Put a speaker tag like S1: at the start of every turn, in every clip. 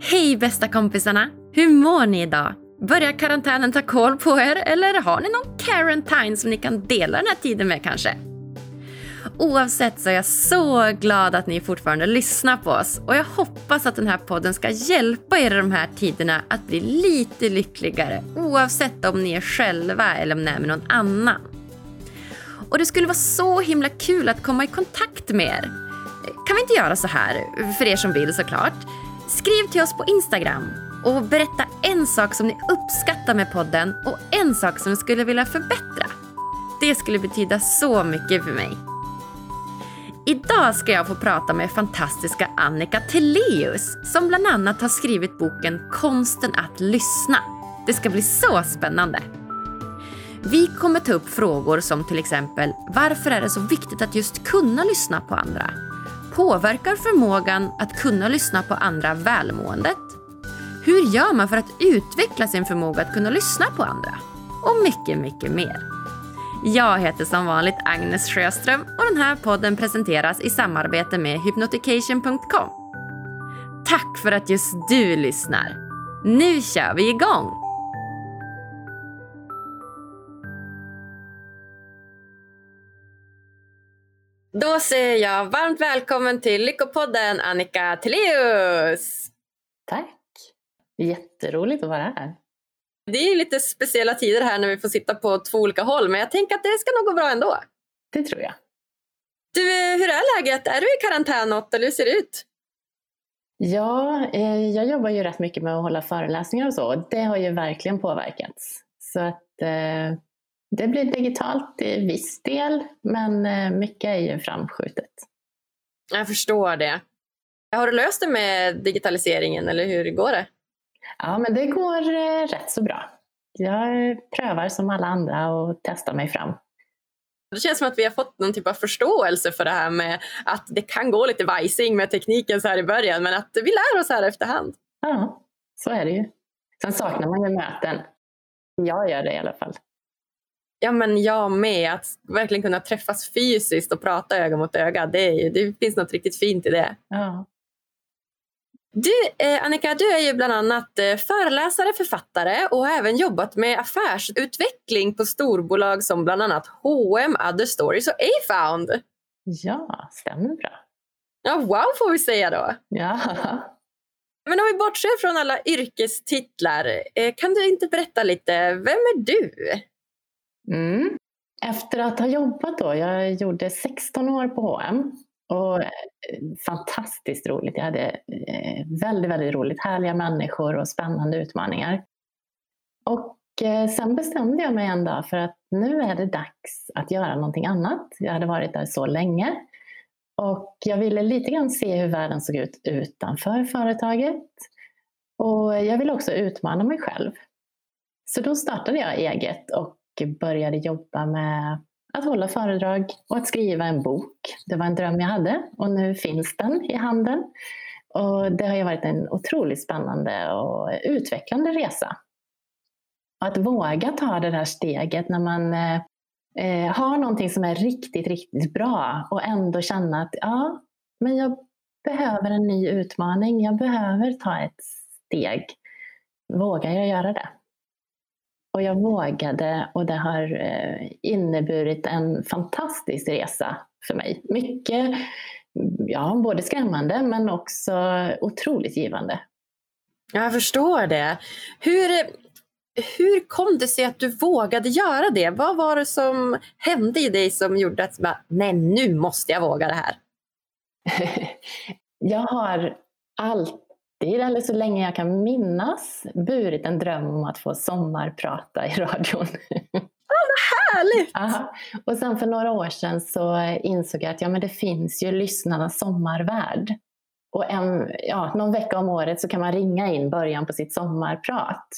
S1: Hej bästa kompisarna! Hur mår ni idag? Börjar karantänen ta koll på er eller har ni någon quarantine som ni kan dela den här tiden med kanske? Oavsett så är jag så glad att ni fortfarande lyssnar på oss och jag hoppas att den här podden ska hjälpa er i de här tiderna att bli lite lyckligare oavsett om ni är själva eller om ni är med någon annan. Och det skulle vara så himla kul att komma i kontakt med er. Kan vi inte göra så här, för er som vill såklart? Skriv till oss på Instagram och berätta en sak som ni uppskattar med podden och en sak som ni skulle vilja förbättra. Det skulle betyda så mycket för mig. Idag ska jag få prata med fantastiska Annika Teleus som bland annat har skrivit boken Konsten att lyssna. Det ska bli så spännande. Vi kommer ta upp frågor som till exempel varför är det så viktigt att just kunna lyssna på andra? Påverkar förmågan att kunna lyssna på andra välmåendet? Hur gör man för att utveckla sin förmåga att kunna lyssna på andra? Och mycket, mycket mer. Jag heter som vanligt Agnes Sjöström och den här podden presenteras i samarbete med hypnotication.com. Tack för att just du lyssnar. Nu kör vi igång! Då säger jag varmt välkommen till Lyckopodden Annika Teleus!
S2: Tack! Jätteroligt att vara här.
S1: Det är lite speciella tider här när vi får sitta på två olika håll men jag tänker att det ska nog gå bra ändå.
S2: Det tror jag.
S1: Du, hur är läget? Är du i karantän något eller hur ser det ut?
S2: Ja, eh, jag jobbar ju rätt mycket med att hålla föreläsningar och så. Det har ju verkligen påverkats. Så att eh, det blir digitalt i viss del, men eh, mycket är ju framskjutet.
S1: Jag förstår det. Har du löst det med digitaliseringen eller hur går det?
S2: Ja, men det går eh, rätt så bra. Jag prövar som alla andra och testar mig fram.
S1: Det känns som att vi har fått någon typ av förståelse för det här med att det kan gå lite vajsing med tekniken så här i början, men att vi lär oss här efterhand.
S2: Ja, så är det ju. Sen saknar man ju möten. Jag gör det i alla fall.
S1: Ja, men jag med. Att verkligen kunna träffas fysiskt och prata öga mot öga. Det, ju, det finns något riktigt fint i det.
S2: Ja.
S1: Du, eh, Annika, du är ju bland annat eh, föreläsare, författare och har även jobbat med affärsutveckling på storbolag som bland annat H&M, Other Stories och Afound.
S2: Ja, stämmer bra.
S1: Ja, wow får vi säga då.
S2: Ja.
S1: Men om vi bortser från alla yrkestitlar, eh, kan du inte berätta lite, vem är du?
S2: Mm. Efter att ha jobbat då, jag gjorde 16 år på H&M och eh, fantastiskt roligt. Jag hade eh, väldigt, väldigt roligt. Härliga människor och spännande utmaningar. Och eh, sen bestämde jag mig en dag för att nu är det dags att göra någonting annat. Jag hade varit där så länge. Och jag ville lite grann se hur världen såg ut utanför företaget. Och jag ville också utmana mig själv. Så då startade jag eget och började jobba med att hålla föredrag och att skriva en bok. Det var en dröm jag hade och nu finns den i handen. Och det har ju varit en otroligt spännande och utvecklande resa. Att våga ta det här steget när man eh, eh, har någonting som är riktigt, riktigt bra och ändå känna att ja, men jag behöver en ny utmaning. Jag behöver ta ett steg. Vågar jag göra det? Och jag vågade och det har eh, inneburit en fantastisk resa för mig. Mycket, ja, både skrämmande men också otroligt givande.
S1: Jag förstår det. Hur, hur kom det sig att du vågade göra det? Vad var det som hände i dig som gjorde att bara, nej nu måste jag våga det här?
S2: jag har allt 30 eller så länge jag kan minnas burit en dröm om att få sommarprata i radion.
S1: Ah, vad härligt!
S2: Aha. Och sen för några år sedan så insåg jag att ja, men det finns ju lyssnarnas sommarvärld. Och en, ja, någon vecka om året så kan man ringa in början på sitt sommarprat.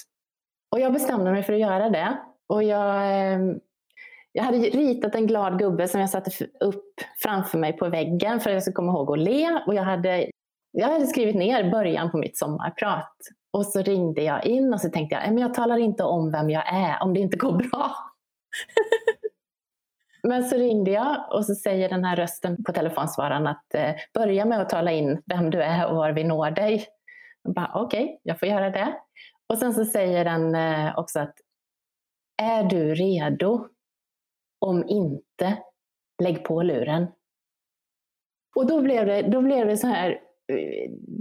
S2: Och jag bestämde mig för att göra det. Och jag, eh, jag hade ritat en glad gubbe som jag satte upp framför mig på väggen för att jag skulle komma ihåg att le. Och jag hade jag hade skrivit ner början på mitt sommarprat och så ringde jag in och så tänkte jag, men jag talar inte om vem jag är om det inte går bra. men så ringde jag och så säger den här rösten på telefonsvararen att eh, börja med att tala in vem du är och var vi når dig. Okej, okay, jag får göra det. Och sen så säger den eh, också att är du redo? Om inte, lägg på luren. Och då blev det, då blev det så här,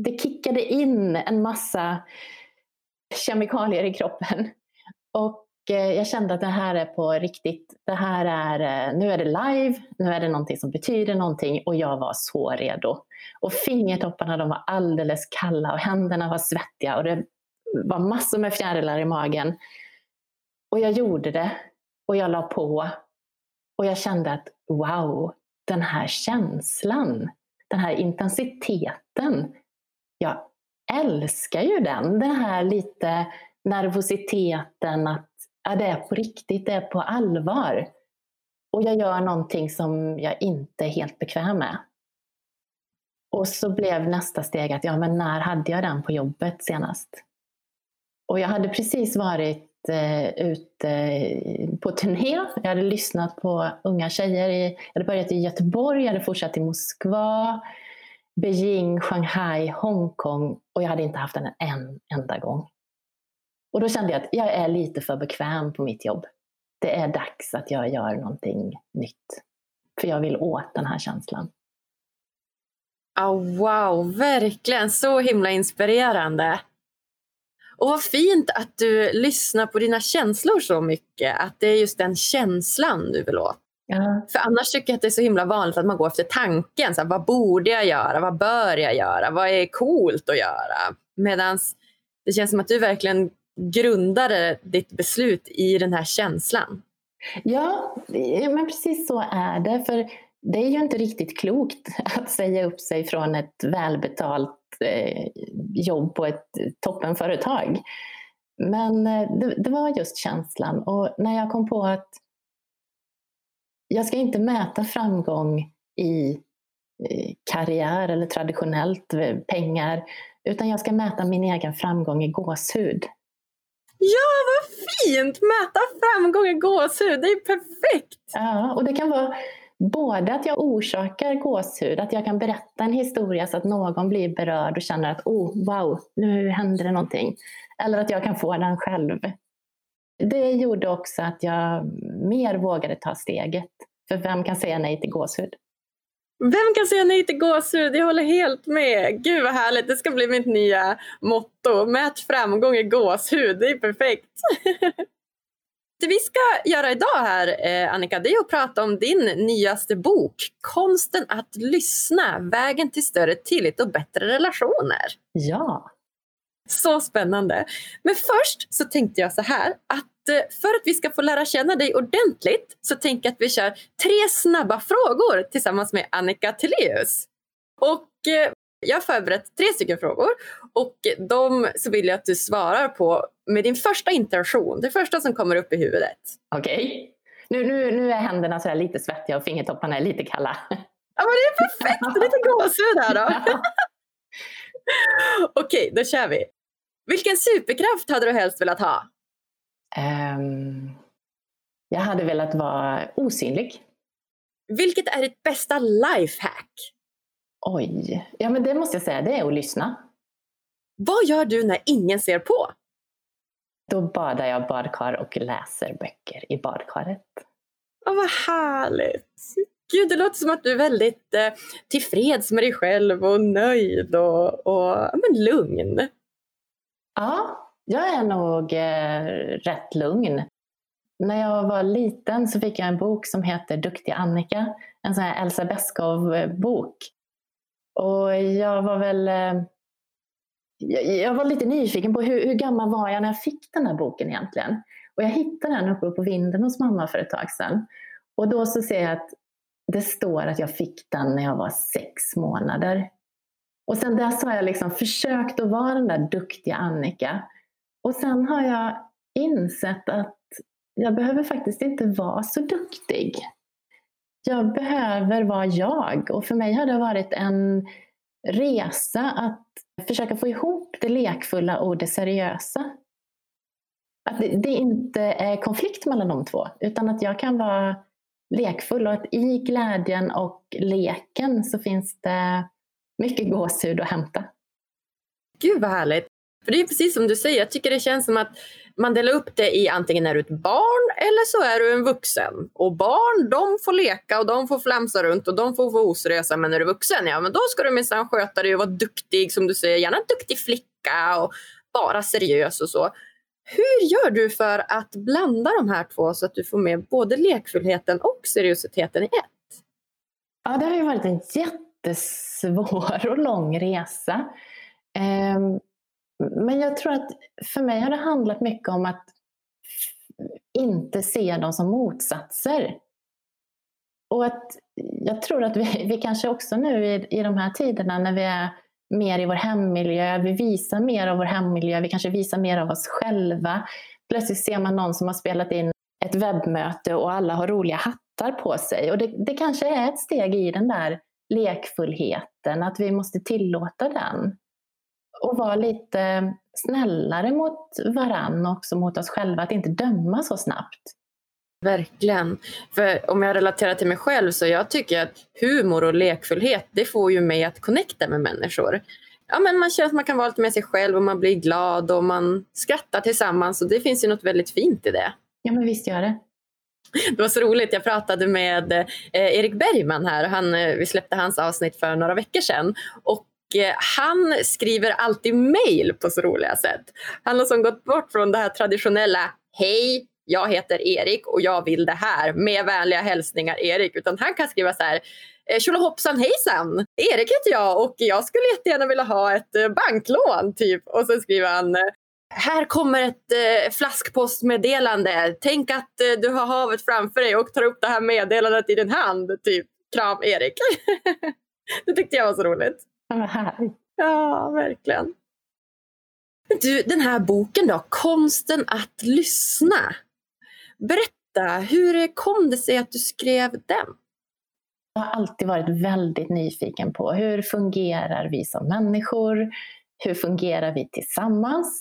S2: det kickade in en massa kemikalier i kroppen. Och eh, jag kände att det här är på riktigt. Det här är, eh, nu är det live, nu är det någonting som betyder någonting och jag var så redo. Och fingertopparna de var alldeles kalla och händerna var svettiga och det var massor med fjärilar i magen. Och jag gjorde det och jag la på. Och jag kände att wow, den här känslan, den här intensiteten. Jag älskar ju den. Den här lite nervositeten att ja, det är på riktigt, det är på allvar. Och jag gör någonting som jag inte är helt bekväm med. Och så blev nästa steg att, ja men när hade jag den på jobbet senast? Och jag hade precis varit eh, ute på turné. Jag hade lyssnat på unga tjejer. I, jag hade börjat i Göteborg, jag hade fortsatt i Moskva, Beijing, Shanghai, Hongkong och jag hade inte haft den en enda gång. Och då kände jag att jag är lite för bekväm på mitt jobb. Det är dags att jag gör någonting nytt. För jag vill åt den här känslan.
S1: Oh, wow, verkligen så himla inspirerande. Och vad fint att du lyssnar på dina känslor så mycket. Att det är just den känslan du vill åt. Ja. För annars tycker jag att det är så himla vanligt att man går efter tanken. Så här, vad borde jag göra? Vad bör jag göra? Vad är coolt att göra? Medan det känns som att du verkligen grundade ditt beslut i den här känslan.
S2: Ja, men precis så är det. För det är ju inte riktigt klokt att säga upp sig från ett välbetalt eh, jobb på ett toppenföretag. Men eh, det, det, var just känslan och när jag kom på att jag ska inte mäta framgång i eh, karriär eller traditionellt pengar utan jag ska mäta min egen framgång i gåshud.
S1: Ja, vad fint! Mäta framgång i gåshud, det är perfekt!
S2: Ja, och det kan vara både att jag orsakar gåshud, att jag kan berätta en historia så att någon blir berörd och känner att oh, wow, nu händer det någonting. Eller att jag kan få den själv. Det gjorde också att jag mer vågade ta steget. För vem kan säga nej till gåshud?
S1: Vem kan säga nej till gåshud? Jag håller helt med. Gud vad härligt. Det ska bli mitt nya motto. Mät framgång i gåshud. Det är perfekt. Det vi ska göra idag här, eh, Annika, det är att prata om din nyaste bok Konsten att lyssna, vägen till större tillit och bättre relationer.
S2: Ja.
S1: Så spännande. Men först så tänkte jag så här att eh, för att vi ska få lära känna dig ordentligt så tänker jag att vi kör tre snabba frågor tillsammans med Annika Tilléus. Och eh, jag har förberett tre stycken frågor och de så vill jag att du svarar på med din första intention, det första som kommer upp i huvudet.
S2: Okej. Okay. Nu, nu, nu är händerna så lite svettiga och fingertopparna är lite kalla.
S1: Ja men det är perfekt, lite gåshud här då. Okej, okay, då kör vi. Vilken superkraft hade du helst velat ha? Um,
S2: jag hade velat vara osynlig.
S1: Vilket är ditt bästa lifehack?
S2: Oj, ja men det måste jag säga, det är att lyssna.
S1: Vad gör du när ingen ser på?
S2: Då badar jag badkar och läser böcker i badkaret.
S1: Åh, vad härligt! Gud, det låter som att du är väldigt eh, tillfreds med dig själv och nöjd och, och men lugn.
S2: Ja, jag är nog eh, rätt lugn. När jag var liten så fick jag en bok som heter Duktiga Annika. En sån här Elsa Beskow-bok. Och jag var väl eh, jag var lite nyfiken på hur, hur, gammal var jag när jag fick den här boken egentligen. Och jag hittade den uppe på vinden hos mamma för ett tag sedan. Och då så ser jag att det står att jag fick den när jag var sex månader. Och sen dess har jag liksom försökt att vara den där duktiga Annika. Och sen har jag insett att jag behöver faktiskt inte vara så duktig. Jag behöver vara jag. Och för mig har det varit en resa att försöka få ihop det lekfulla och det seriösa. Att det, det inte är konflikt mellan de två, utan att jag kan vara lekfull och att i glädjen och leken så finns det mycket gåshud att hämta.
S1: gud vad härligt. För det är precis som du säger, jag tycker det känns som att man delar upp det i antingen är du ett barn eller så är du en vuxen. Och barn de får leka och de får flamsa runt och de får vara oseriösa. Men är du vuxen, ja men då ska du minsann sköta dig och vara duktig som du säger. Gärna en duktig flicka och bara seriös och så. Hur gör du för att blanda de här två så att du får med både lekfullheten och seriositeten i ett?
S2: Ja, det har ju varit en jättesvår och lång resa. Um men jag tror att för mig har det handlat mycket om att inte se dem som motsatser. Och att jag tror att vi, vi kanske också nu i, i de här tiderna när vi är mer i vår hemmiljö, vi visar mer av vår hemmiljö, vi kanske visar mer av oss själva. Plötsligt ser man någon som har spelat in ett webbmöte och alla har roliga hattar på sig. Och det, det kanske är ett steg i den där lekfullheten, att vi måste tillåta den och vara lite snällare mot varann och också mot oss själva, att inte döma så snabbt.
S1: Verkligen. För om jag relaterar till mig själv så jag tycker att humor och lekfullhet det får ju mig att connecta med människor. Ja, men man känner att man kan vara lite med sig själv och man blir glad och man skrattar tillsammans och det finns ju något väldigt fint i det.
S2: Ja men visst gör det.
S1: Det var så roligt, jag pratade med eh, Erik Bergman här. Han, eh, vi släppte hans avsnitt för några veckor sedan. Och Eh, han skriver alltid mejl på så roliga sätt. Han har som gått bort från det här traditionella Hej, jag heter Erik och jag vill det här med vänliga hälsningar Erik. Utan han kan skriva så här eh, Tjolahoppsan hejsan! Erik heter jag och jag skulle jättegärna vilja ha ett eh, banklån typ. Och så skriver han här kommer ett eh, flaskpostmeddelande. Tänk att eh, du har havet framför dig och tar upp det här meddelandet i din hand. Typ kram Erik. det tyckte jag var så roligt. Ja, verkligen. Du, den här boken då, Konsten att lyssna. Berätta, hur kom det sig att du skrev den?
S2: Jag har alltid varit väldigt nyfiken på hur fungerar vi som människor? Hur fungerar vi tillsammans?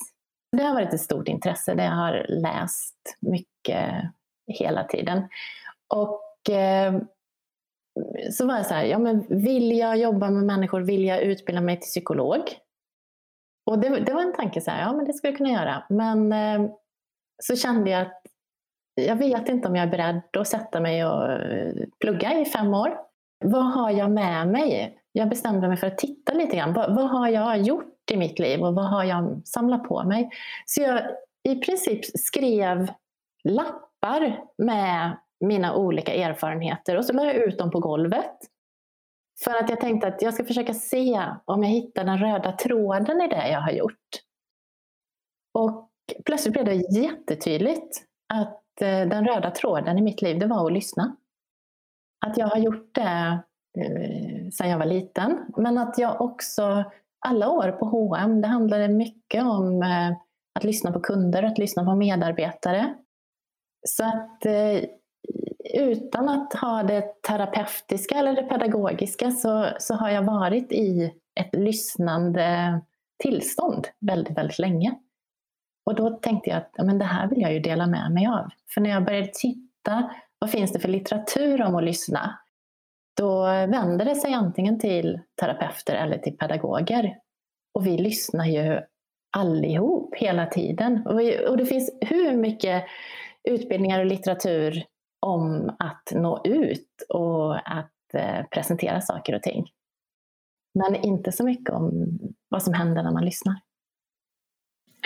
S2: Det har varit ett stort intresse. Det har läst mycket hela tiden. Och eh, så var jag så här, ja men vill jag jobba med människor, vill jag utbilda mig till psykolog? Och det, det var en tanke, så här, ja men det skulle jag kunna göra. Men eh, så kände jag att jag vet inte om jag är beredd att sätta mig och eh, plugga i fem år. Vad har jag med mig? Jag bestämde mig för att titta lite grann. Vad, vad har jag gjort i mitt liv och vad har jag samlat på mig? Så jag i princip skrev lappar med mina olika erfarenheter och så la jag ut dem på golvet. För att jag tänkte att jag ska försöka se om jag hittar den röda tråden i det jag har gjort. Och plötsligt blev det jättetydligt att eh, den röda tråden i mitt liv, det var att lyssna. Att jag har gjort det eh, sedan jag var liten, men att jag också alla år på H&M, det handlade mycket om eh, att lyssna på kunder, att lyssna på medarbetare. Så att utan att ha det terapeutiska eller det pedagogiska så, så har jag varit i ett lyssnande tillstånd väldigt, väldigt länge. Och då tänkte jag att men det här vill jag ju dela med mig av. För när jag började titta, vad finns det för litteratur om att lyssna? Då vänder det sig antingen till terapeuter eller till pedagoger. Och vi lyssnar ju allihop hela tiden. Och, vi, och det finns hur mycket utbildningar och litteratur om att nå ut och att eh, presentera saker och ting. Men inte så mycket om vad som händer när man lyssnar.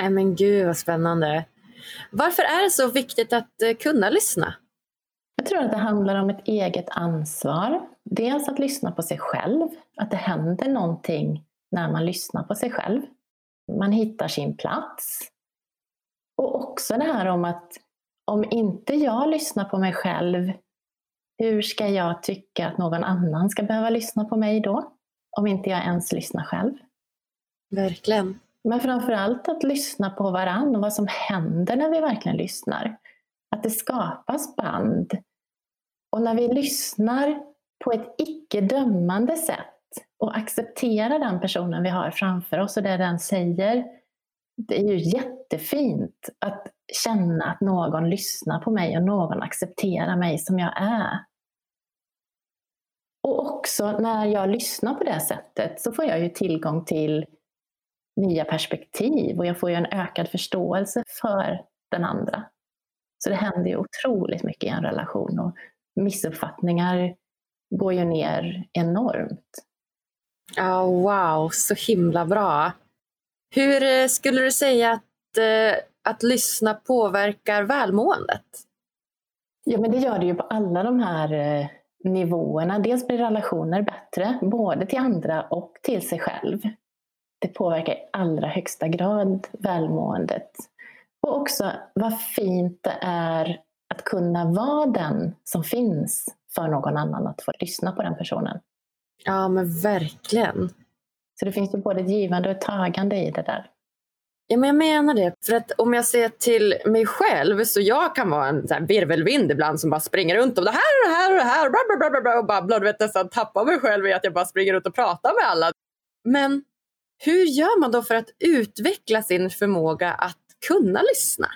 S1: Nej men gud vad spännande. Varför är det så viktigt att eh, kunna lyssna?
S2: Jag tror att det handlar om ett eget ansvar. Dels att lyssna på sig själv, att det händer någonting när man lyssnar på sig själv. Man hittar sin plats. Och också det här om att om inte jag lyssnar på mig själv, hur ska jag tycka att någon annan ska behöva lyssna på mig då? Om inte jag ens lyssnar själv.
S1: Verkligen.
S2: Men framförallt att lyssna på varann och vad som händer när vi verkligen lyssnar. Att det skapas band. Och när vi lyssnar på ett icke-dömande sätt och accepterar den personen vi har framför oss och det den säger. Det är ju jättefint att känna att någon lyssnar på mig och någon accepterar mig som jag är. Och också när jag lyssnar på det sättet så får jag ju tillgång till nya perspektiv och jag får ju en ökad förståelse för den andra. Så det händer ju otroligt mycket i en relation och missuppfattningar går ju ner enormt.
S1: Ja, oh, wow, så himla bra. Hur eh, skulle du säga att, eh, att lyssna påverkar välmåendet?
S2: Ja, men det gör det ju på alla de här eh, nivåerna. Dels blir relationer bättre, både till andra och till sig själv. Det påverkar i allra högsta grad välmåendet. Och också vad fint det är att kunna vara den som finns för någon annan, att få lyssna på den personen.
S1: Ja, men verkligen.
S2: Så det finns ju både ett givande och ett tagande i det där.
S1: Ja, men jag menar det. För att om jag ser till mig själv så jag kan vara en så här virvelvind ibland som bara springer runt och det här och det här och det här bla, bla, bla, bla, och babblar. Du vet nästan tappar mig själv i att jag bara springer runt och pratar med alla. Men hur gör man då för att utveckla sin förmåga att kunna lyssna?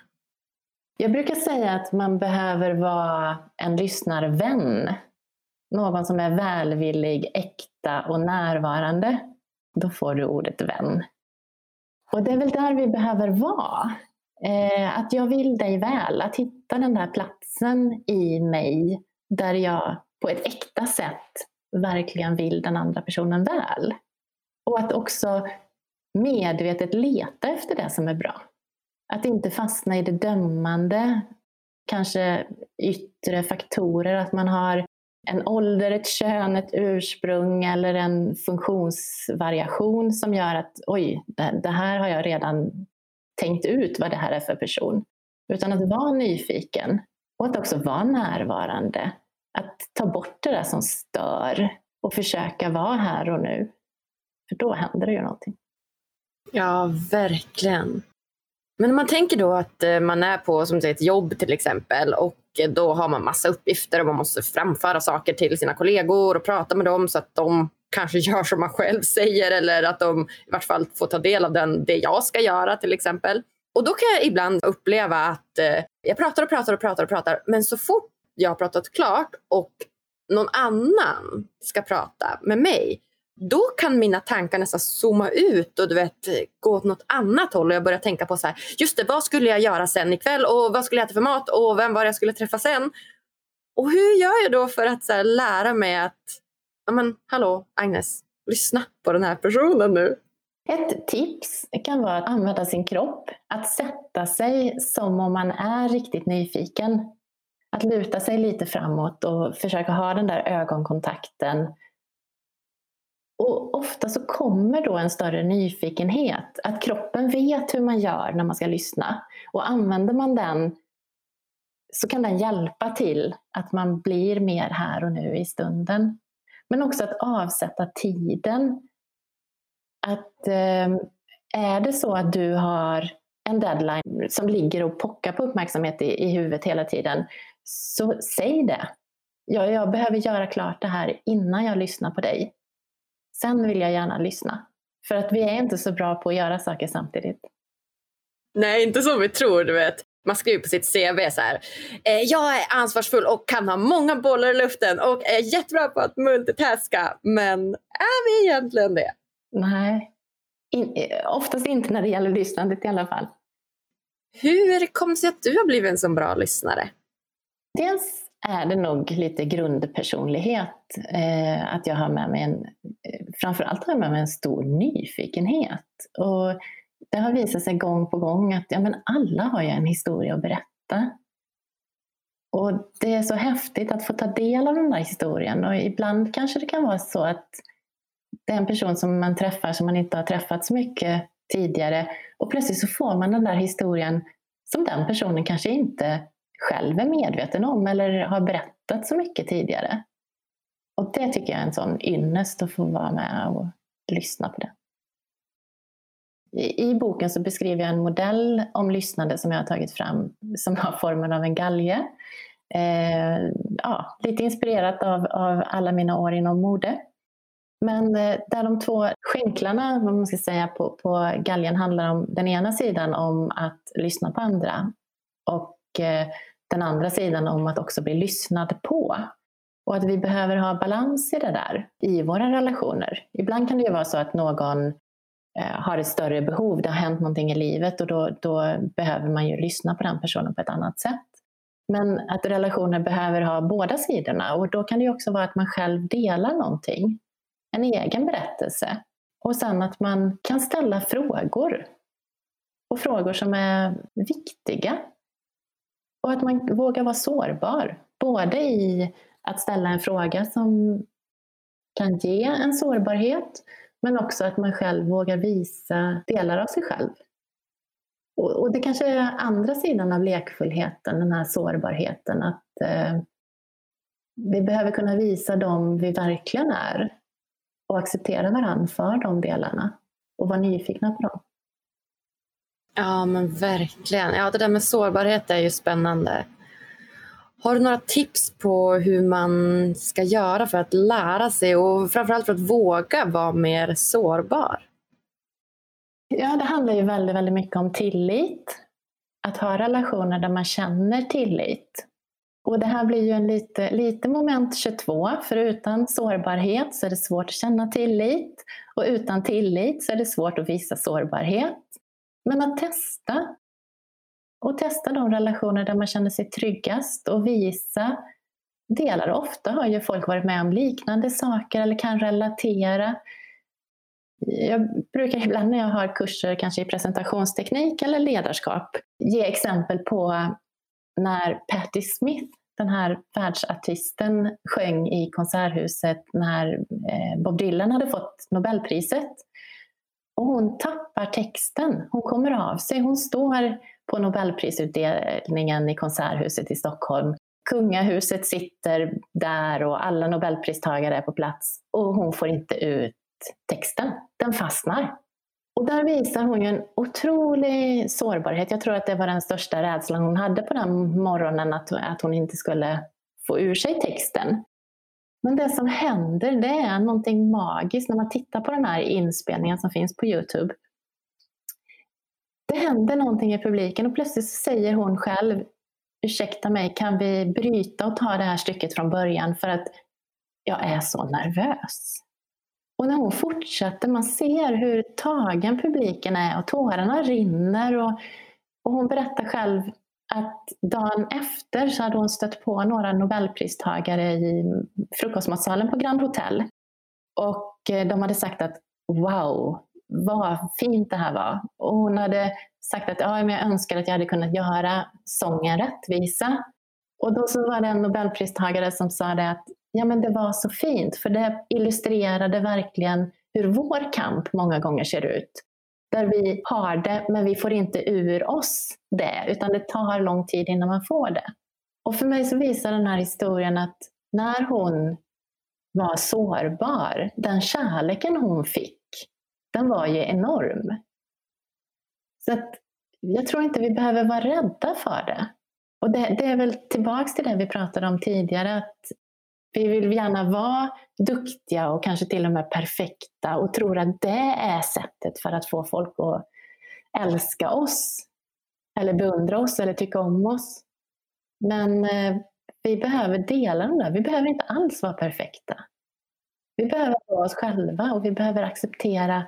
S2: Jag brukar säga att man behöver vara en lyssnarvän. Någon som är välvillig, äkta och närvarande. Då får du ordet vän. Och det är väl där vi behöver vara. Eh, att jag vill dig väl, att hitta den där platsen i mig där jag på ett äkta sätt verkligen vill den andra personen väl. Och att också medvetet leta efter det som är bra. Att inte fastna i det dömande, kanske yttre faktorer, att man har en ålder, ett kön, ett ursprung eller en funktionsvariation som gör att oj, det, här har jag redan tänkt ut vad det här är för person. Utan att vara nyfiken och att också vara närvarande. Att ta bort det där som stör och försöka vara här och nu. För då händer det ju någonting.
S1: Ja, verkligen. Men om man tänker då att eh, man är på som säger, ett jobb till exempel och eh, då har man massa uppgifter och man måste framföra saker till sina kollegor och prata med dem så att de kanske gör som man själv säger eller att de i vart fall får ta del av den, det jag ska göra till exempel. Och då kan jag ibland uppleva att eh, jag pratar och pratar och pratar och pratar men så fort jag har pratat klart och någon annan ska prata med mig då kan mina tankar nästan zooma ut och du vet, gå åt något annat håll. Och jag börjar tänka på så här, just det, vad skulle jag göra sen ikväll? Och vad skulle jag äta för mat? Och vem var det jag skulle träffa sen? Och hur gör jag då för att så här, lära mig att, ja men hallå Agnes, lyssna på den här personen nu.
S2: Ett tips kan vara att använda sin kropp. Att sätta sig som om man är riktigt nyfiken. Att luta sig lite framåt och försöka ha den där ögonkontakten och ofta så kommer då en större nyfikenhet, att kroppen vet hur man gör när man ska lyssna. Och använder man den så kan den hjälpa till att man blir mer här och nu i stunden. Men också att avsätta tiden. Att eh, är det så att du har en deadline som ligger och pockar på uppmärksamhet i, i huvudet hela tiden, så säg det. Jag, jag behöver göra klart det här innan jag lyssnar på dig. Sen vill jag gärna lyssna. För att vi är inte så bra på att göra saker samtidigt.
S1: Nej, inte som vi tror, du vet. Man skriver på sitt CV så här. Eh, jag är ansvarsfull och kan ha många bollar i luften och är jättebra på att multitaska. Men är vi egentligen det?
S2: Nej, In, oftast inte när det gäller lyssnandet i alla fall.
S1: Hur kom det sig att du har blivit en så bra lyssnare?
S2: Dels är det nog lite grundpersonlighet. Eh, att jag har med mig en, eh, framförallt har jag med mig en stor nyfikenhet. Och det har visat sig gång på gång att ja, men alla har ju en historia att berätta. Och det är så häftigt att få ta del av den där historien. Och ibland kanske det kan vara så att det är en person som man träffar som man inte har träffat så mycket tidigare. Och plötsligt så får man den där historien som den personen kanske inte själv är medveten om eller har berättat så mycket tidigare. Och det tycker jag är en sån ynnest att få vara med och lyssna på det. I, boken så beskriver jag en modell om lyssnande som jag har tagit fram som har formen av en galge. Eh, ja, lite inspirerat av, av alla mina år inom mode. Men eh, där de två skänklarna vad man ska säga, på, på galgen handlar om den ena sidan om att lyssna på andra och och den andra sidan om att också bli lyssnad på. Och att vi behöver ha balans i det där, i våra relationer. Ibland kan det ju vara så att någon eh, har ett större behov, det har hänt någonting i livet och då, då behöver man ju lyssna på den personen på ett annat sätt. Men att relationer behöver ha båda sidorna och då kan det också vara att man själv delar någonting, en egen berättelse. Och sen att man kan ställa frågor. Och frågor som är viktiga. Och att man vågar vara sårbar. Både i att ställa en fråga som kan ge en sårbarhet, men också att man själv vågar visa delar av sig själv. Och, och det kanske är andra sidan av lekfullheten, den här sårbarheten, att eh, vi behöver kunna visa dem vi verkligen är och acceptera varandra för de delarna och vara nyfikna på dem.
S1: Ja, men verkligen. Ja, det där med sårbarhet är ju spännande. Har du några tips på hur man ska göra för att lära sig och framförallt för att våga vara mer sårbar?
S2: Ja, det handlar ju väldigt, väldigt mycket om tillit. Att ha relationer där man känner tillit. Och det här blir ju en lite, lite moment 22, för utan sårbarhet så är det svårt att känna tillit. Och utan tillit så är det svårt att visa sårbarhet. Men att testa. Och testa de relationer där man känner sig tryggast och visa delar. Ofta har ju folk varit med om liknande saker eller kan relatera. Jag brukar ibland när jag har kurser, kanske i presentationsteknik eller ledarskap, ge exempel på när Patti Smith, den här världsartisten, sjöng i Konserthuset när eh, Bob Dylan hade fått Nobelpriset. Och hon tappar texten, hon kommer av sig. Hon står på Nobelprisutdelningen i Konserthuset i Stockholm. Kungahuset sitter där och alla Nobelpristagare är på plats och hon får inte ut texten. Den fastnar. Och där visar hon ju en otrolig sårbarhet. Jag tror att det var den största rädslan hon hade på den morgonen, att, att hon inte skulle få ur sig texten. Men det som händer, det är någonting magiskt när man tittar på den här inspelningen som finns på Youtube. Det händer någonting i publiken och plötsligt säger hon själv, ursäkta mig, kan vi bryta och ta det här stycket från början för att jag är så nervös. Och när hon fortsätter, man ser hur tagen publiken är och tårarna rinner. Och, och hon berättar själv att dagen efter så hade hon stött på några nobelpristagare i frukostmatsalen på Grand Hotel. Och eh, de hade sagt att wow, vad fint det här var. Och hon hade sagt att ja, men jag önskar att jag hade kunnat göra sången rättvisa. Och då så var det en nobelpristagare som sa det att ja, men det var så fint, för det illustrerade verkligen hur vår kamp många gånger ser ut. Där vi har det, men vi får inte ur oss det, utan det tar lång tid innan man får det. Och för mig så visar den här historien att när hon var sårbar, den kärleken hon fick, den var ju enorm. Så att jag tror inte vi behöver vara rädda för det. Och det, det är väl tillbaks till det vi pratade om tidigare, att vi vill gärna vara duktiga och kanske till och med perfekta och tror att det är sättet för att få folk att älska oss. Eller beundra oss eller tycka om oss. Men eh, vi behöver dela de där. Vi behöver inte alls vara perfekta. Vi behöver vara oss själva och vi behöver acceptera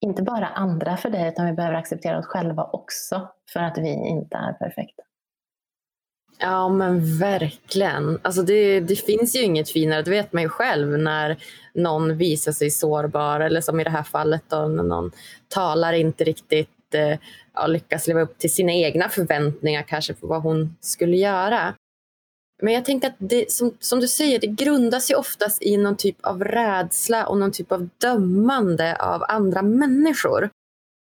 S2: inte bara andra för det, utan vi behöver acceptera oss själva också för att vi inte är perfekta.
S1: Ja men verkligen. Alltså det, det finns ju inget finare, det vet man ju själv när någon visar sig sårbar eller som i det här fallet då när någon talar inte riktigt eh, ja, lyckas leva upp till sina egna förväntningar kanske på vad hon skulle göra. Men jag tänkte att det, som, som du säger, det grundas ju oftast i någon typ av rädsla och någon typ av dömande av andra människor.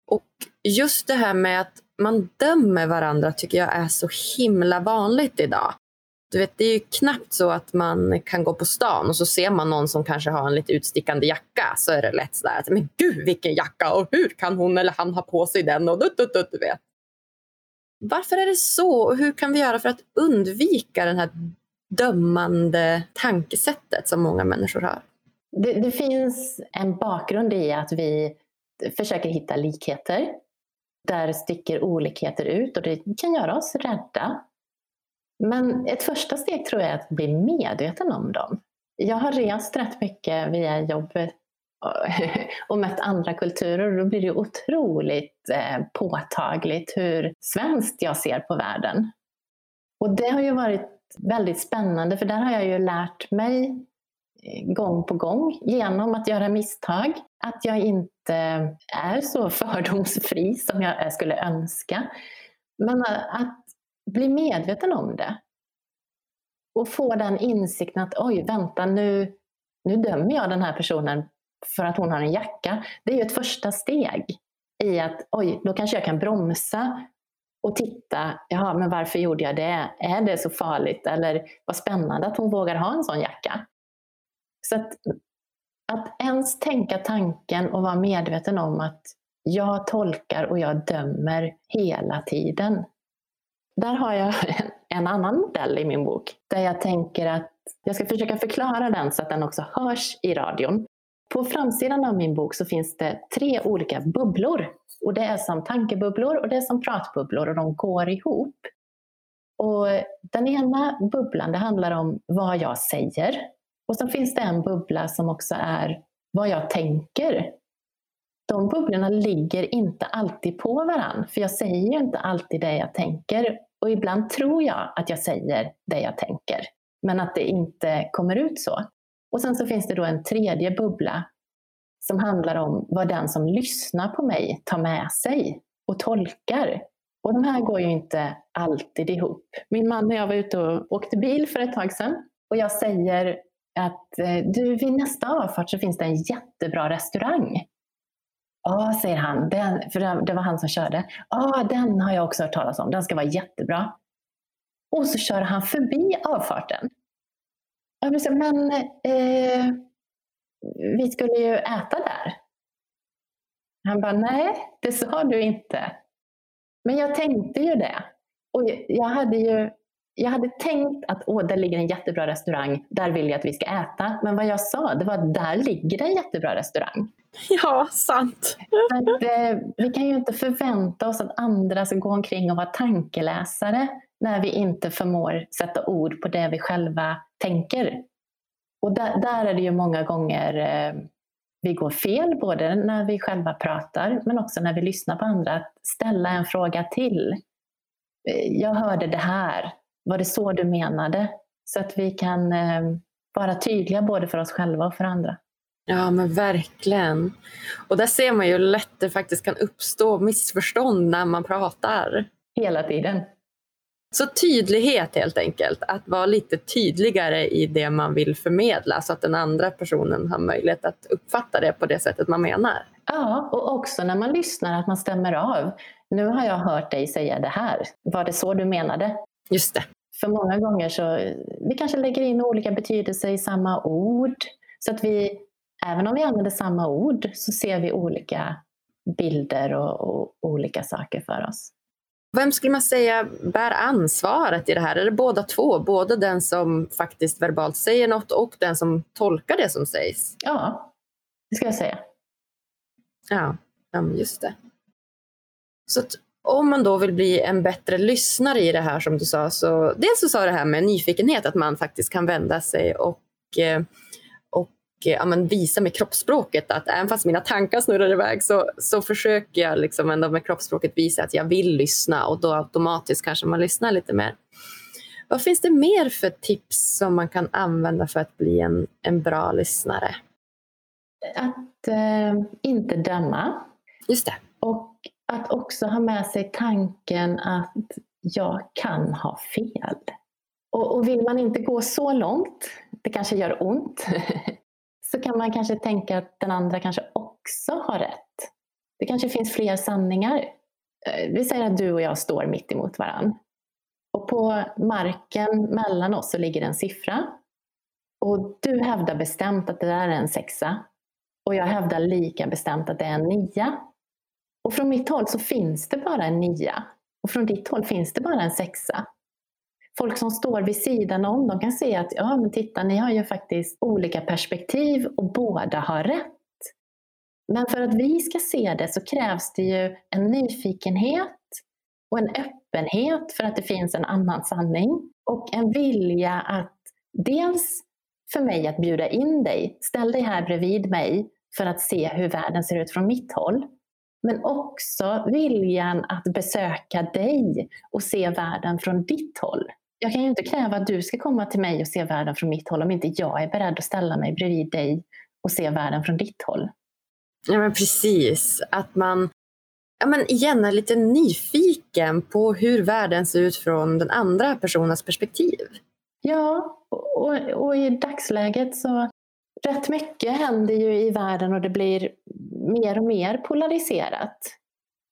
S1: Och just det här med att man dömer varandra tycker jag är så himla vanligt idag. Du vet, det är ju knappt så att man kan gå på stan och så ser man någon som kanske har en lite utstickande jacka så är det lätt sådär att men gud vilken jacka och hur kan hon eller han ha på sig den och du, du, du, du vet. Varför är det så och hur kan vi göra för att undvika det här dömande tankesättet som många människor har?
S2: Det, det finns en bakgrund i att vi försöker hitta likheter där sticker olikheter ut och det kan göra oss rädda. Men ett första steg tror jag är att bli medveten om dem. Jag har rest rätt mycket via jobbet och mött andra kulturer. och Då blir det otroligt eh, påtagligt hur svenskt jag ser på världen. Och det har ju varit väldigt spännande för där har jag ju lärt mig gång på gång genom att göra misstag. Att jag inte är så fördomsfri som jag skulle önska. Men att bli medveten om det. Och få den insikten att oj, vänta nu, nu dömer jag den här personen för att hon har en jacka. Det är ju ett första steg i att oj, då kanske jag kan bromsa och titta, jaha, men varför gjorde jag det? Är det så farligt? Eller vad spännande att hon vågar ha en sån jacka. Så att, att ens tänka tanken och vara medveten om att jag tolkar och jag dömer hela tiden. Där har jag en annan modell i min bok där jag tänker att jag ska försöka förklara den så att den också hörs i radion. På framsidan av min bok så finns det tre olika bubblor. Och det är som tankebubblor och det är som pratbubblor och de går ihop. Och den ena bubblan det handlar om vad jag säger. Och så finns det en bubbla som också är vad jag tänker. De bubblorna ligger inte alltid på varandra, för jag säger inte alltid det jag tänker. Och ibland tror jag att jag säger det jag tänker, men att det inte kommer ut så. Och sen så finns det då en tredje bubbla som handlar om vad den som lyssnar på mig tar med sig och tolkar. Och de här går ju inte alltid ihop. Min man och jag var ute och åkte bil för ett tag sedan och jag säger att eh, du, vid nästa avfart så finns det en jättebra restaurang. Ja, säger han, den, för det var han som körde. Ja, den har jag också hört talas om, den ska vara jättebra. Och så kör han förbi avfarten. Jag säga, men eh, vi skulle ju äta där. Han bara, nej, det sa du inte. Men jag tänkte ju det. Och jag hade ju jag hade tänkt att Åh, där ligger en jättebra restaurang, där vill jag att vi ska äta. Men vad jag sa, det var att där ligger en jättebra restaurang.
S1: Ja, sant.
S2: Att, eh, vi kan ju inte förvänta oss att andra ska gå omkring och vara tankeläsare när vi inte förmår sätta ord på det vi själva tänker. Och där, där är det ju många gånger eh, vi går fel, både när vi själva pratar men också när vi lyssnar på andra. Att ställa en fråga till. Eh, jag hörde det här, var det så du menade? Så att vi kan eh, vara tydliga både för oss själva och för andra.
S1: Ja men verkligen. Och där ser man ju hur lätt det faktiskt kan uppstå missförstånd när man pratar.
S2: Hela tiden.
S1: Så tydlighet helt enkelt, att vara lite tydligare i det man vill förmedla så att den andra personen har möjlighet att uppfatta det på det sättet man menar.
S2: Ja, och också när man lyssnar att man stämmer av. Nu har jag hört dig säga det här. Var det så du menade?
S1: Just det.
S2: För många gånger så vi kanske lägger in olika betydelser i samma ord. Så att vi, även om vi använder samma ord, så ser vi olika bilder och, och olika saker för oss.
S1: Vem skulle man säga bär ansvaret i det här? Är det båda två? Både den som faktiskt verbalt säger något och den som tolkar det som sägs?
S2: Ja, det ska jag säga.
S1: Ja, just det. Så om man då vill bli en bättre lyssnare i det här som du sa, så dels så sa det här med nyfikenhet, att man faktiskt kan vända sig och, eh, och ja, men visa med kroppsspråket att även fast mina tankar snurrar iväg så, så försöker jag liksom ändå med kroppsspråket visa att jag vill lyssna och då automatiskt kanske man lyssnar lite mer. Vad finns det mer för tips som man kan använda för att bli en, en bra lyssnare?
S2: Att eh, inte döma.
S1: Just det.
S2: Att också ha med sig tanken att jag kan ha fel. Och, och vill man inte gå så långt, det kanske gör ont, så kan man kanske tänka att den andra kanske också har rätt. Det kanske finns fler sanningar. Eh, vi säger att du och jag står mitt emot varandra. Och på marken mellan oss så ligger en siffra. Och du hävdar bestämt att det där är en sexa. Och jag hävdar lika bestämt att det är en nia. Och från mitt håll så finns det bara en nia. Och från ditt håll finns det bara en sexa. Folk som står vid sidan om, de kan se att ja, men titta, ni har ju faktiskt olika perspektiv och båda har rätt. Men för att vi ska se det så krävs det ju en nyfikenhet och en öppenhet för att det finns en annan sanning. Och en vilja att dels för mig att bjuda in dig, ställ dig här bredvid mig för att se hur världen ser ut från mitt håll. Men också viljan att besöka dig och se världen från ditt håll. Jag kan ju inte kräva att du ska komma till mig och se världen från mitt håll om inte jag är beredd att ställa mig bredvid dig och se världen från ditt håll.
S1: Ja men precis, att man ja, men igen är lite nyfiken på hur världen ser ut från den andra personens perspektiv.
S2: Ja, och, och i dagsläget så rätt mycket händer ju i världen och det blir mer och mer polariserat.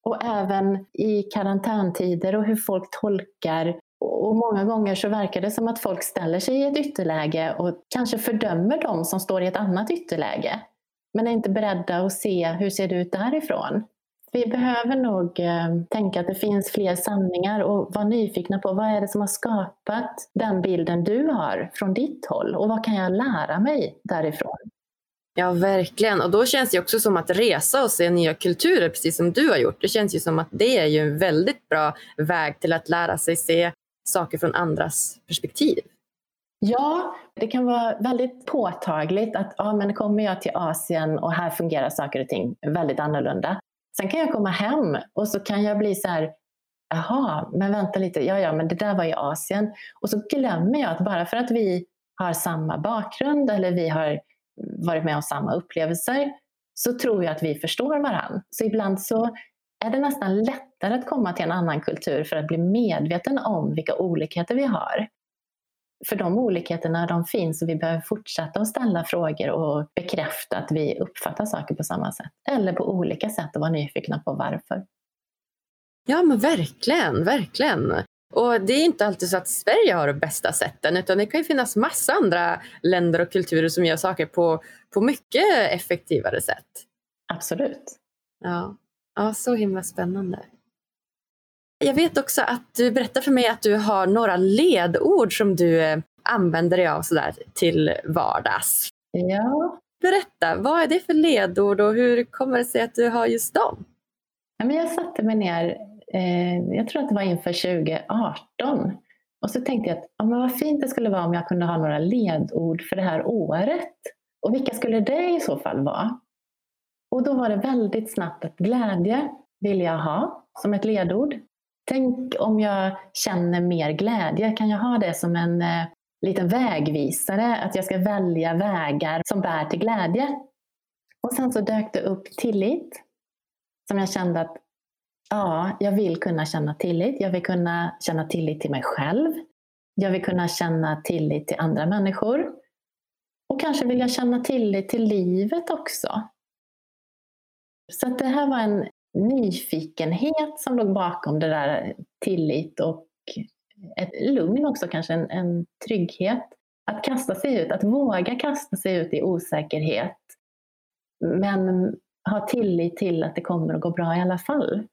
S2: Och även i karantäntider och hur folk tolkar. Och många gånger så verkar det som att folk ställer sig i ett ytterläge och kanske fördömer de som står i ett annat ytterläge. Men är inte beredda att se hur ser det ut därifrån. Vi behöver nog eh, tänka att det finns fler sanningar och vara nyfikna på vad är det som har skapat den bilden du har från ditt håll och vad kan jag lära mig därifrån?
S1: Ja, verkligen. Och då känns det också som att resa och se nya kulturer, precis som du har gjort. Det känns ju som att det är ju en väldigt bra väg till att lära sig se saker från andras perspektiv.
S2: Ja, det kan vara väldigt påtagligt att ja, men kommer jag till Asien och här fungerar saker och ting väldigt annorlunda. Sen kan jag komma hem och så kan jag bli så här, jaha, men vänta lite, ja ja, men det där var i Asien. Och så glömmer jag att bara för att vi har samma bakgrund eller vi har varit med om samma upplevelser så tror jag att vi förstår varandra. Så ibland så är det nästan lättare att komma till en annan kultur för att bli medveten om vilka olikheter vi har. För de olikheterna de finns och vi behöver fortsätta att ställa frågor och bekräfta att vi uppfattar saker på samma sätt. Eller på olika sätt och vara nyfikna på varför.
S1: Ja men verkligen, verkligen. Och det är inte alltid så att Sverige har de bästa sätten utan det kan ju finnas massa andra länder och kulturer som gör saker på, på mycket effektivare sätt.
S2: Absolut.
S1: Ja. ja, så himla spännande. Jag vet också att du berättar för mig att du har några ledord som du eh, använder dig av sådär till vardags.
S2: Ja.
S1: Berätta, vad är det för ledord och hur kommer det sig att du har just dem?
S2: Ja, men jag satte mig ner, eh, jag tror att det var inför 2018, och så tänkte jag att ja, men vad fint det skulle vara om jag kunde ha några ledord för det här året. Och vilka skulle det i så fall vara? Och då var det väldigt snabbt att glädje vill jag ha som ett ledord. Tänk om jag känner mer glädje, kan jag ha det som en eh, liten vägvisare? Att jag ska välja vägar som bär till glädje. Och sen så dök det upp tillit. Som jag kände att ja, jag vill kunna känna tillit. Jag vill kunna känna tillit till mig själv. Jag vill kunna känna tillit till andra människor. Och kanske vill jag känna tillit till livet också. Så det här var en nyfikenhet som låg bakom det där tillit och ett lugn också kanske, en, en trygghet. Att kasta sig ut, att våga kasta sig ut i osäkerhet. Men ha tillit till att det kommer att gå bra i alla fall.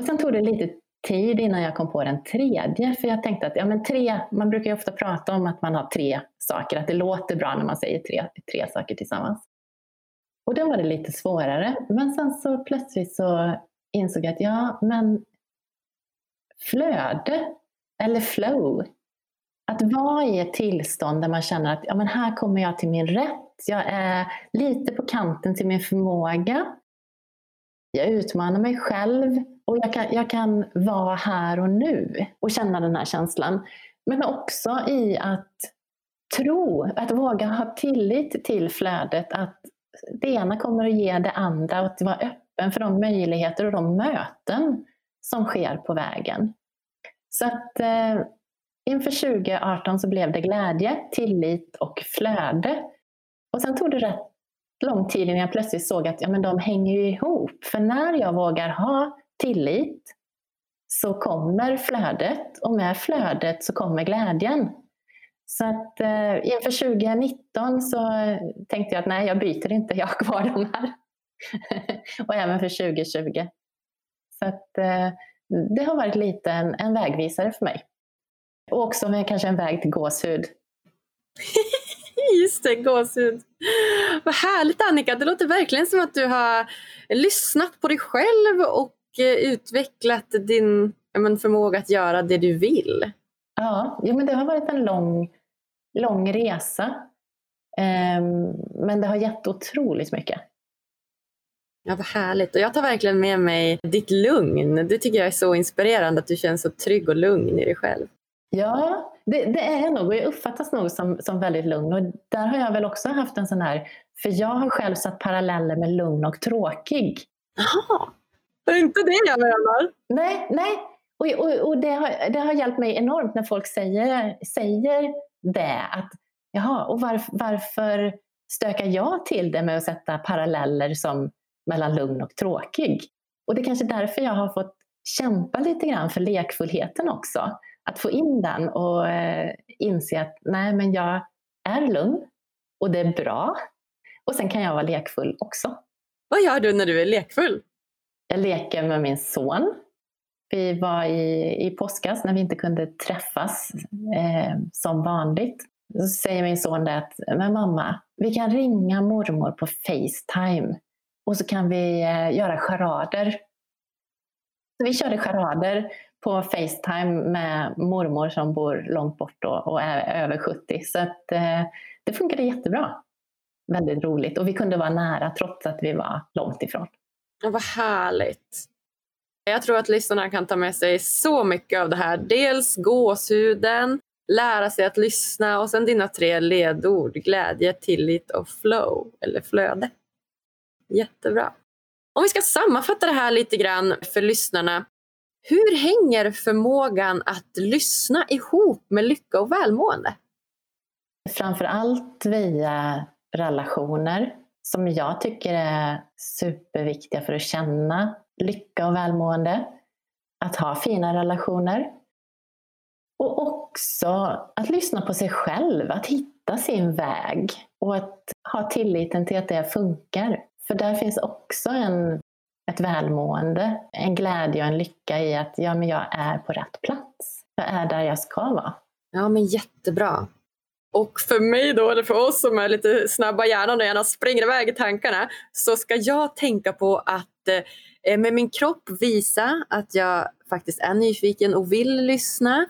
S2: Och sen tog det lite tid innan jag kom på den tredje. För jag tänkte att ja, men tre, man brukar ju ofta prata om att man har tre saker, att det låter bra när man säger tre, tre saker tillsammans. Och då var det lite svårare. Men sen så plötsligt så insåg jag att ja, men flöde eller flow. Att vara i ett tillstånd där man känner att ja, men här kommer jag till min rätt. Jag är lite på kanten till min förmåga. Jag utmanar mig själv och jag kan, jag kan vara här och nu och känna den här känslan. Men också i att tro, att våga ha tillit till flödet. Att det ena kommer att ge det andra och att vara öppen för de möjligheter och de möten som sker på vägen. Så att eh, inför 2018 så blev det glädje, tillit och flöde. Och sen tog det rätt lång tid innan jag plötsligt såg att ja, men de hänger ju ihop. För när jag vågar ha tillit så kommer flödet och med flödet så kommer glädjen. Så att eh, inför 2019 så tänkte jag att nej, jag byter inte, jag har kvar de här. och även för 2020. Så att eh, det har varit lite en, en vägvisare för mig. Och också med kanske en väg till gåshud.
S1: Just det, gåshud. Vad härligt Annika, det låter verkligen som att du har lyssnat på dig själv och eh, utvecklat din men, förmåga att göra det du vill.
S2: Ja, ja men det har varit en lång, lång resa. Ehm, men det har gett otroligt mycket.
S1: Ja, vad härligt. Och jag tar verkligen med mig ditt lugn. Det tycker jag är så inspirerande att du känns så trygg och lugn i dig själv.
S2: Ja, det, det är jag nog och jag uppfattas nog som, som väldigt lugn. Och där har jag väl också haft en sån här, för jag har själv satt paralleller med lugn och tråkig.
S1: Jaha, är inte det jag menar.
S2: Nej, nej. Och, och, och det, har, det har hjälpt mig enormt när folk säger, säger det. Att, Jaha, och varf, varför stökar jag till det med att sätta paralleller som mellan lugn och tråkig? Och det är kanske därför jag har fått kämpa lite grann för lekfullheten också. Att få in den och eh, inse att nej, men jag är lugn och det är bra. Och sen kan jag vara lekfull också.
S1: Vad gör du när du är lekfull?
S2: Jag leker med min son. Vi var i, i påskas när vi inte kunde träffas eh, som vanligt. Så säger min son det att, men mamma, vi kan ringa mormor på Facetime och så kan vi eh, göra charader. Så vi körde charader på Facetime med mormor som bor långt bort då och är över 70. Så att, eh, det funkade jättebra. Väldigt roligt och vi kunde vara nära trots att vi var långt ifrån.
S1: Ja, vad härligt. Jag tror att lyssnarna kan ta med sig så mycket av det här. Dels gåshuden, lära sig att lyssna och sen dina tre ledord glädje, tillit och flow eller flöde. Jättebra. Om vi ska sammanfatta det här lite grann för lyssnarna. Hur hänger förmågan att lyssna ihop med lycka och välmående?
S2: Framför allt via relationer som jag tycker är superviktiga för att känna lycka och välmående. Att ha fina relationer. Och också att lyssna på sig själv, att hitta sin väg och att ha tilliten till att det funkar. För där finns också en, ett välmående, en glädje och en lycka i att ja, men jag är på rätt plats. Jag är där jag ska vara.
S1: Ja, men jättebra. Och för mig då, eller för oss som är lite snabba hjärnan och gärna springer iväg i tankarna, så ska jag tänka på att eh, med min kropp visa att jag faktiskt är nyfiken och vill lyssna.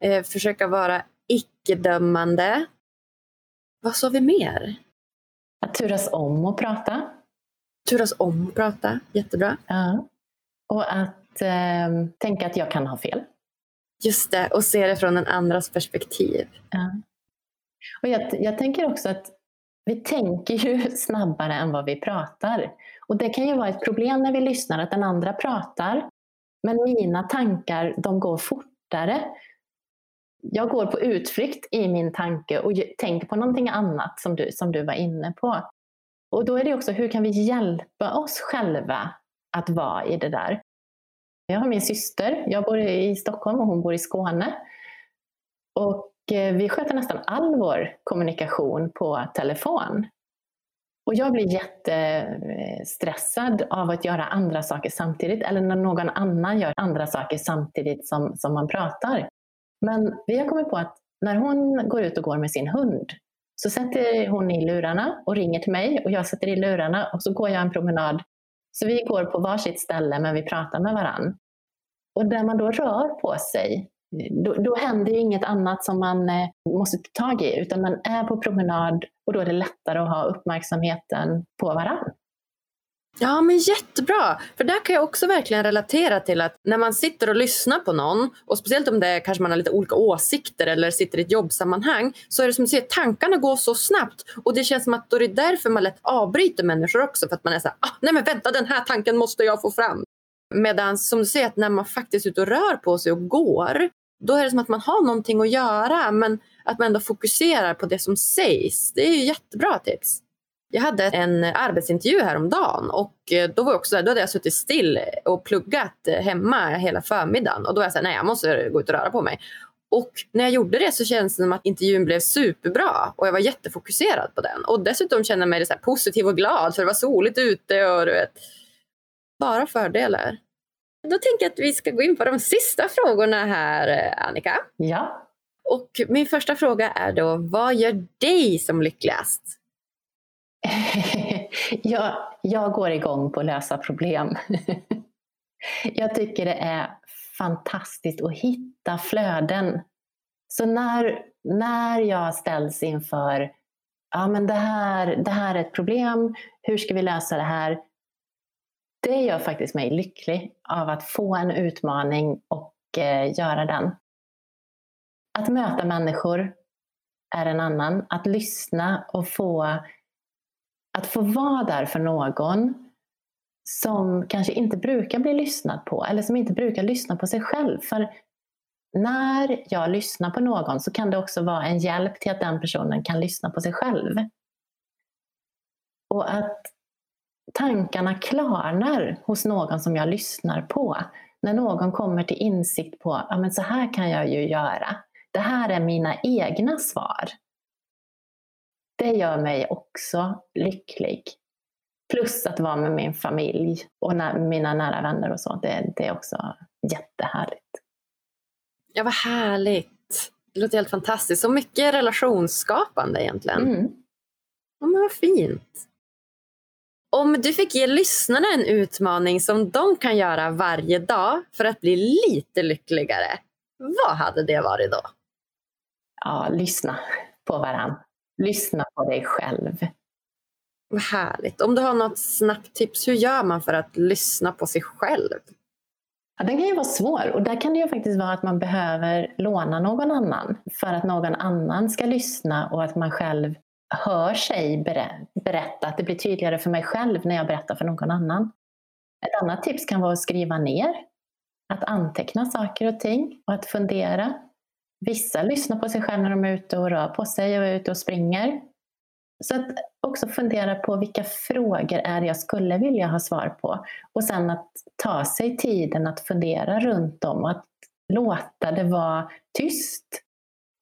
S1: Eh, försöka vara icke-dömande. Vad sa vi mer?
S2: Att turas om att prata.
S1: Turas om att prata, jättebra.
S2: Ja. Och att eh, tänka att jag kan ha fel.
S1: Just det, och se det från en andras perspektiv.
S2: Ja. Och jag, jag tänker också att vi tänker ju snabbare än vad vi pratar. Och det kan ju vara ett problem när vi lyssnar att den andra pratar. Men mina tankar, de går fortare. Jag går på utflykt i min tanke och tänker på någonting annat som du, som du var inne på. Och då är det också, hur kan vi hjälpa oss själva att vara i det där? Jag har min syster, jag bor i Stockholm och hon bor i Skåne. Och Eh, vi sköter nästan all vår kommunikation på telefon. Och jag blir jättestressad av att göra andra saker samtidigt eller när någon annan gör andra saker samtidigt som, som man pratar. Men vi har kommit på att när hon går ut och går med sin hund så sätter hon i lurarna och ringer till mig och jag sätter i lurarna och så går jag en promenad. Så vi går på varsitt ställe men vi pratar med varann. Och där man då rör på sig, då, då händer ju inget annat som man eh, måste ta tag i, utan man är på promenad och då är det lättare att ha uppmärksamheten på varandra.
S1: Ja, men jättebra! För där kan jag också verkligen relatera till att när man sitter och lyssnar på någon och speciellt om det är, kanske man har lite olika åsikter eller sitter i ett jobbsammanhang så är det som du säger, tankarna går så snabbt och det känns som att då är det därför man lätt avbryter människor också för att man är så här, ah, nej men vänta den här tanken måste jag få fram. Medan som du säger, att när man faktiskt är ute och rör på sig och går då är det som att man har någonting att göra men att man ändå fokuserar på det som sägs. Det är ju jättebra tips. Jag hade en arbetsintervju häromdagen och eh, då, var också, då hade jag suttit still och pluggat eh, hemma hela förmiddagen och då var jag såhär, nej jag måste gå ut och röra på mig. Och när jag gjorde det så kändes det som att intervjun blev superbra och jag var jättefokuserad på den. Och dessutom kände jag mig så positiv och glad för det var soligt ute och du vet, bara fördelar. Då tänker jag att vi ska gå in på de sista frågorna här, Annika.
S2: Ja.
S1: Och min första fråga är då, vad gör dig som lyckligast?
S2: jag, jag går igång på att lösa problem. jag tycker det är fantastiskt att hitta flöden. Så när, när jag ställs inför ja men det här, det här är ett problem, hur ska vi lösa det här? Det gör faktiskt mig lycklig av att få en utmaning och eh, göra den. Att möta människor är en annan. Att lyssna och få, att få vara där för någon som kanske inte brukar bli lyssnad på eller som inte brukar lyssna på sig själv. För när jag lyssnar på någon så kan det också vara en hjälp till att den personen kan lyssna på sig själv. Och att tankarna klarnar hos någon som jag lyssnar på. När någon kommer till insikt på, ja men så här kan jag ju göra. Det här är mina egna svar. Det gör mig också lycklig. Plus att vara med min familj och mina nära vänner och så. Det, det är också jättehärligt.
S1: Ja, vad härligt. Det låter helt fantastiskt. Så mycket relationsskapande egentligen. Mm. Ja, men vad fint. Om du fick ge lyssnarna en utmaning som de kan göra varje dag för att bli lite lyckligare, vad hade det varit då?
S2: Ja, lyssna på varandra. Lyssna på dig själv.
S1: Vad härligt. Om du har något snabbt tips, hur gör man för att lyssna på sig själv?
S2: Ja, den kan ju vara svår och där kan det ju faktiskt vara att man behöver låna någon annan för att någon annan ska lyssna och att man själv hör sig berätta, att det blir tydligare för mig själv när jag berättar för någon annan. Ett annat tips kan vara att skriva ner, att anteckna saker och ting och att fundera. Vissa lyssnar på sig själva när de är ute och rör på sig och är ute och springer. Så att också fundera på vilka frågor är det jag skulle vilja ha svar på. Och sen att ta sig tiden att fundera runt dem att låta det vara tyst.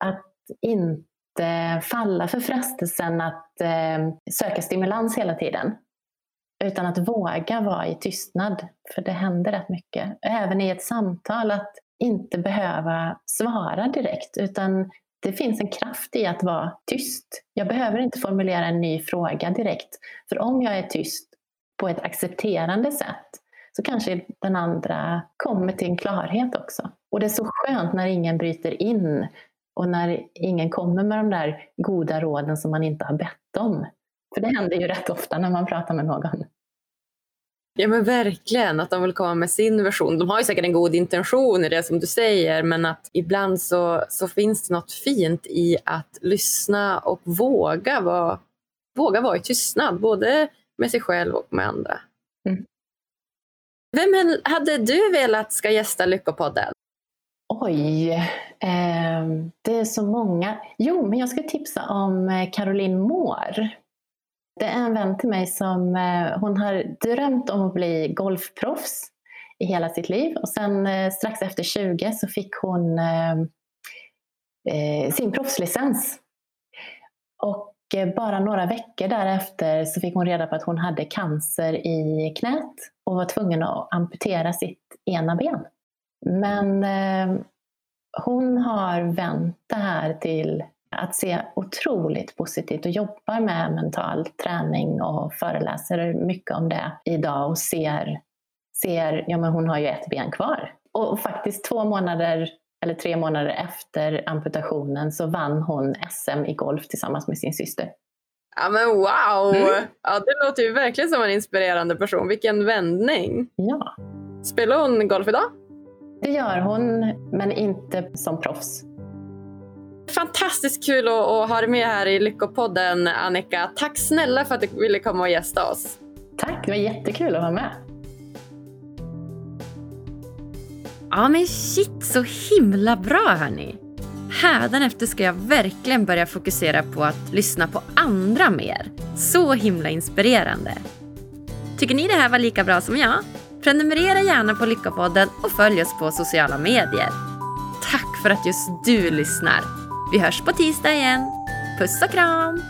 S2: Att inte Eh, falla för frestelsen att eh, söka stimulans hela tiden. Utan att våga vara i tystnad, för det händer rätt mycket. Även i ett samtal, att inte behöva svara direkt, utan det finns en kraft i att vara tyst. Jag behöver inte formulera en ny fråga direkt. För om jag är tyst på ett accepterande sätt så kanske den andra kommer till en klarhet också. Och det är så skönt när ingen bryter in och när ingen kommer med de där goda råden som man inte har bett om. För det händer ju rätt ofta när man pratar med någon.
S1: Ja men verkligen, att de vill komma med sin version. De har ju säkert en god intention i det som du säger men att ibland så, så finns det något fint i att lyssna och våga vara, våga vara i tystnad, både med sig själv och med andra. Mm. Vem hade du velat ska gästa Lyckopodden?
S2: Oj, eh, det är så många. Jo, men jag ska tipsa om eh, Caroline Moore. Det är en vän till mig som eh, hon har drömt om att bli golfproffs i hela sitt liv och sen eh, strax efter 20 så fick hon ehm, eh, sin proffslicens. Och eh, bara några veckor därefter så fick hon reda på att hon hade cancer i knät och var tvungen att amputera sitt ena ben. Men hon har vänt det här till att se otroligt positivt och jobbar med mental träning och föreläser mycket om det idag och ser, ser ja men hon har ju ett ben kvar. Och faktiskt två månader eller tre månader efter amputationen så vann hon SM i golf tillsammans med sin syster.
S1: Ja men wow! Mm. Ja, det låter ju verkligen som en inspirerande person. Vilken vändning!
S2: Ja.
S1: Spelar hon golf idag?
S2: Det gör hon, men inte som proffs.
S1: Fantastiskt kul att, ha dig med här i Lyckopodden Annika. Tack snälla för att du ville komma och gästa oss.
S2: Tack, det var jättekul att vara med.
S1: Ja men shit så himla bra hörni. Hädanefter ska jag verkligen börja fokusera på att lyssna på andra mer. Så himla inspirerande. Tycker ni det här var lika bra som jag? Prenumerera gärna på Lyckopodden och följ oss på sociala medier. Tack för att just du lyssnar. Vi hörs på tisdag igen. Puss och kram!